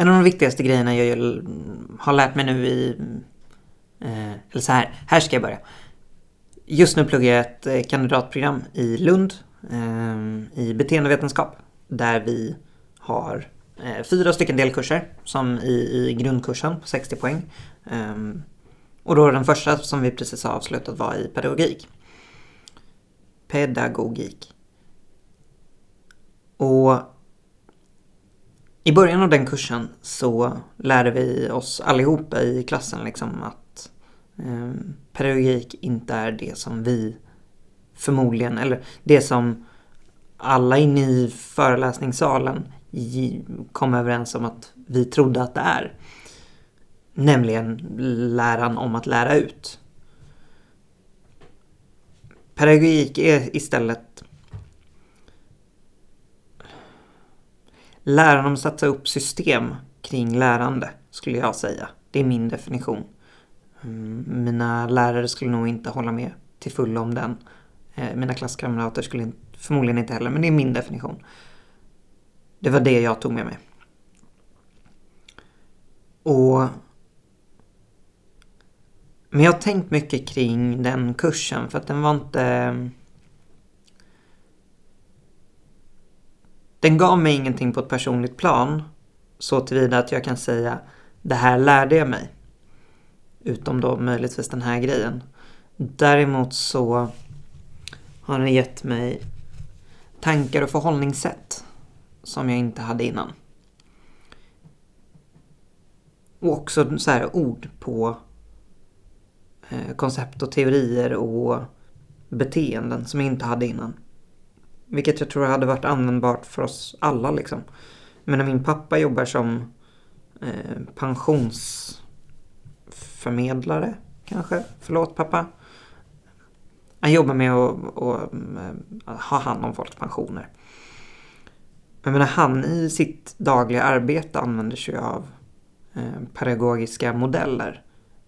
en av de viktigaste grejerna jag har lärt mig nu i... Eh, eller så här, här ska jag börja. Just nu pluggar jag ett eh, kandidatprogram i Lund eh, i beteendevetenskap. Där vi har eh, fyra stycken delkurser som i, i grundkursen på 60 poäng. Eh, och då den första som vi precis har avslutat var i pedagogik. Pedagogik. Och i början av den kursen så lärde vi oss allihopa i klassen liksom att eh, pedagogik inte är det som vi förmodligen, eller det som alla inne i föreläsningssalen kom överens om att vi trodde att det är. Nämligen läran om att lära ut. Pedagogik är istället läran om att sätta upp system kring lärande, skulle jag säga. Det är min definition. Mm, mina lärare skulle nog inte hålla med till fullo om den. Eh, mina klasskamrater skulle förmodligen inte heller, men det är min definition. Det var det jag tog med mig. Och men jag har tänkt mycket kring den kursen för att den var inte... Den gav mig ingenting på ett personligt plan så tillvida att jag kan säga det här lärde jag mig. Utom då möjligtvis den här grejen. Däremot så har den gett mig tankar och förhållningssätt som jag inte hade innan. Och också så här ord på eh, koncept och teorier och beteenden som jag inte hade innan. Vilket jag tror hade varit användbart för oss alla liksom. Men när min pappa jobbar som eh, pensionsförmedlare kanske. Förlåt pappa. Han jobbar med att, att, att eh, ha hand om folks pensioner. Jag menar, han i sitt dagliga arbete använder sig av eh, pedagogiska modeller.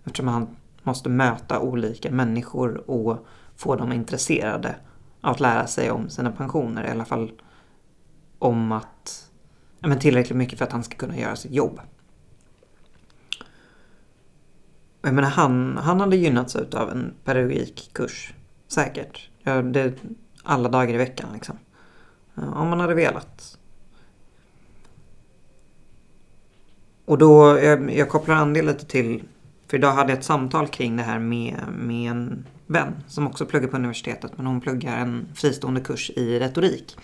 Eftersom han måste möta olika människor och få dem intresserade att lära sig om sina pensioner. I alla fall om att, ja, men tillräckligt mycket för att han ska kunna göra sitt jobb. Jag menar, han, han hade gynnats av en pedagogikkurs. Säkert. Ja, det, alla dagar i veckan liksom. Om man hade velat. Och då, jag, jag kopplar an det lite till för idag hade jag ett samtal kring det här med, med en vän som också pluggar på universitetet men hon pluggar en fristående kurs i retorik.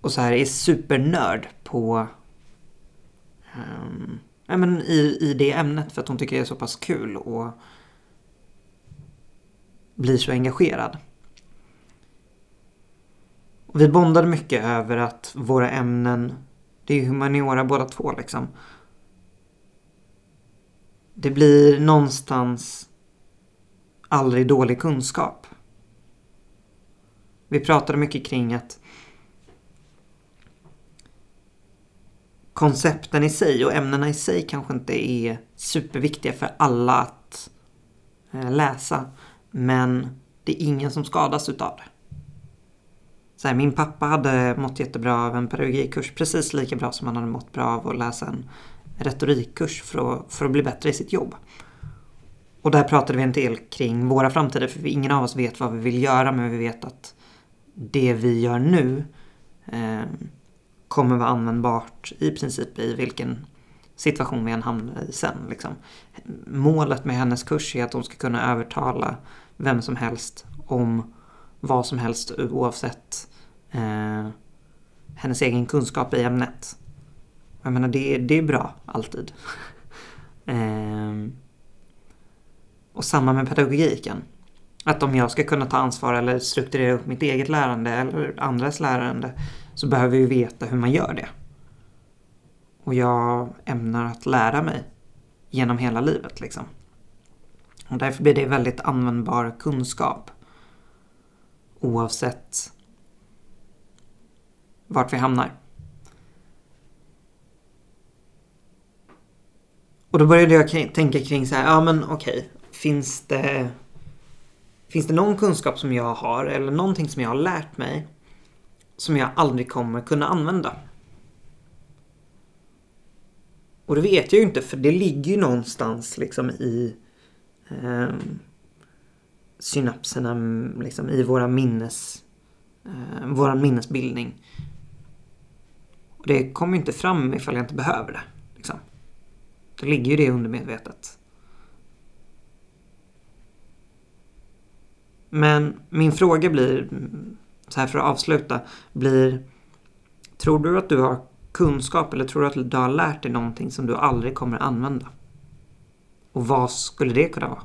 Och så här är supernörd på um, ja, men i, i det ämnet för att hon tycker det är så pass kul och blir så engagerad. Och vi bondade mycket över att våra ämnen, det är humaniora båda två liksom det blir någonstans aldrig dålig kunskap. Vi pratade mycket kring att koncepten i sig och ämnena i sig kanske inte är superviktiga för alla att eh, läsa. Men det är ingen som skadas utav det. Så här, min pappa hade mått jättebra av en pedagogikurs, precis lika bra som han hade mått bra av att läsa en retorikkurs för att, för att bli bättre i sitt jobb. Och där pratade vi en del kring våra framtider för ingen av oss vet vad vi vill göra men vi vet att det vi gör nu eh, kommer vara användbart i princip i vilken situation vi än hamnar i sen. Liksom. Målet med hennes kurs är att hon ska kunna övertala vem som helst om vad som helst oavsett eh, hennes egen kunskap i ämnet. Jag menar, det, det är bra, alltid. ehm, och samma med pedagogiken. Att om jag ska kunna ta ansvar eller strukturera upp mitt eget lärande eller andras lärande så behöver vi veta hur man gör det. Och jag ämnar att lära mig genom hela livet liksom. Och därför blir det väldigt användbar kunskap. Oavsett vart vi hamnar. Och då började jag tänka kring så här, ja men okej, okay, finns det Finns det någon kunskap som jag har eller någonting som jag har lärt mig som jag aldrig kommer kunna använda? Och det vet jag ju inte för det ligger ju någonstans liksom i eh, synapserna, liksom i våra minnes, eh, våran minnesbildning. Och det kommer ju inte fram ifall jag inte behöver det. Då ligger ju det undermedvetet. Men min fråga blir, så här för att avsluta, blir Tror du att du har kunskap eller tror du att du har lärt dig någonting som du aldrig kommer använda? Och vad skulle det kunna vara?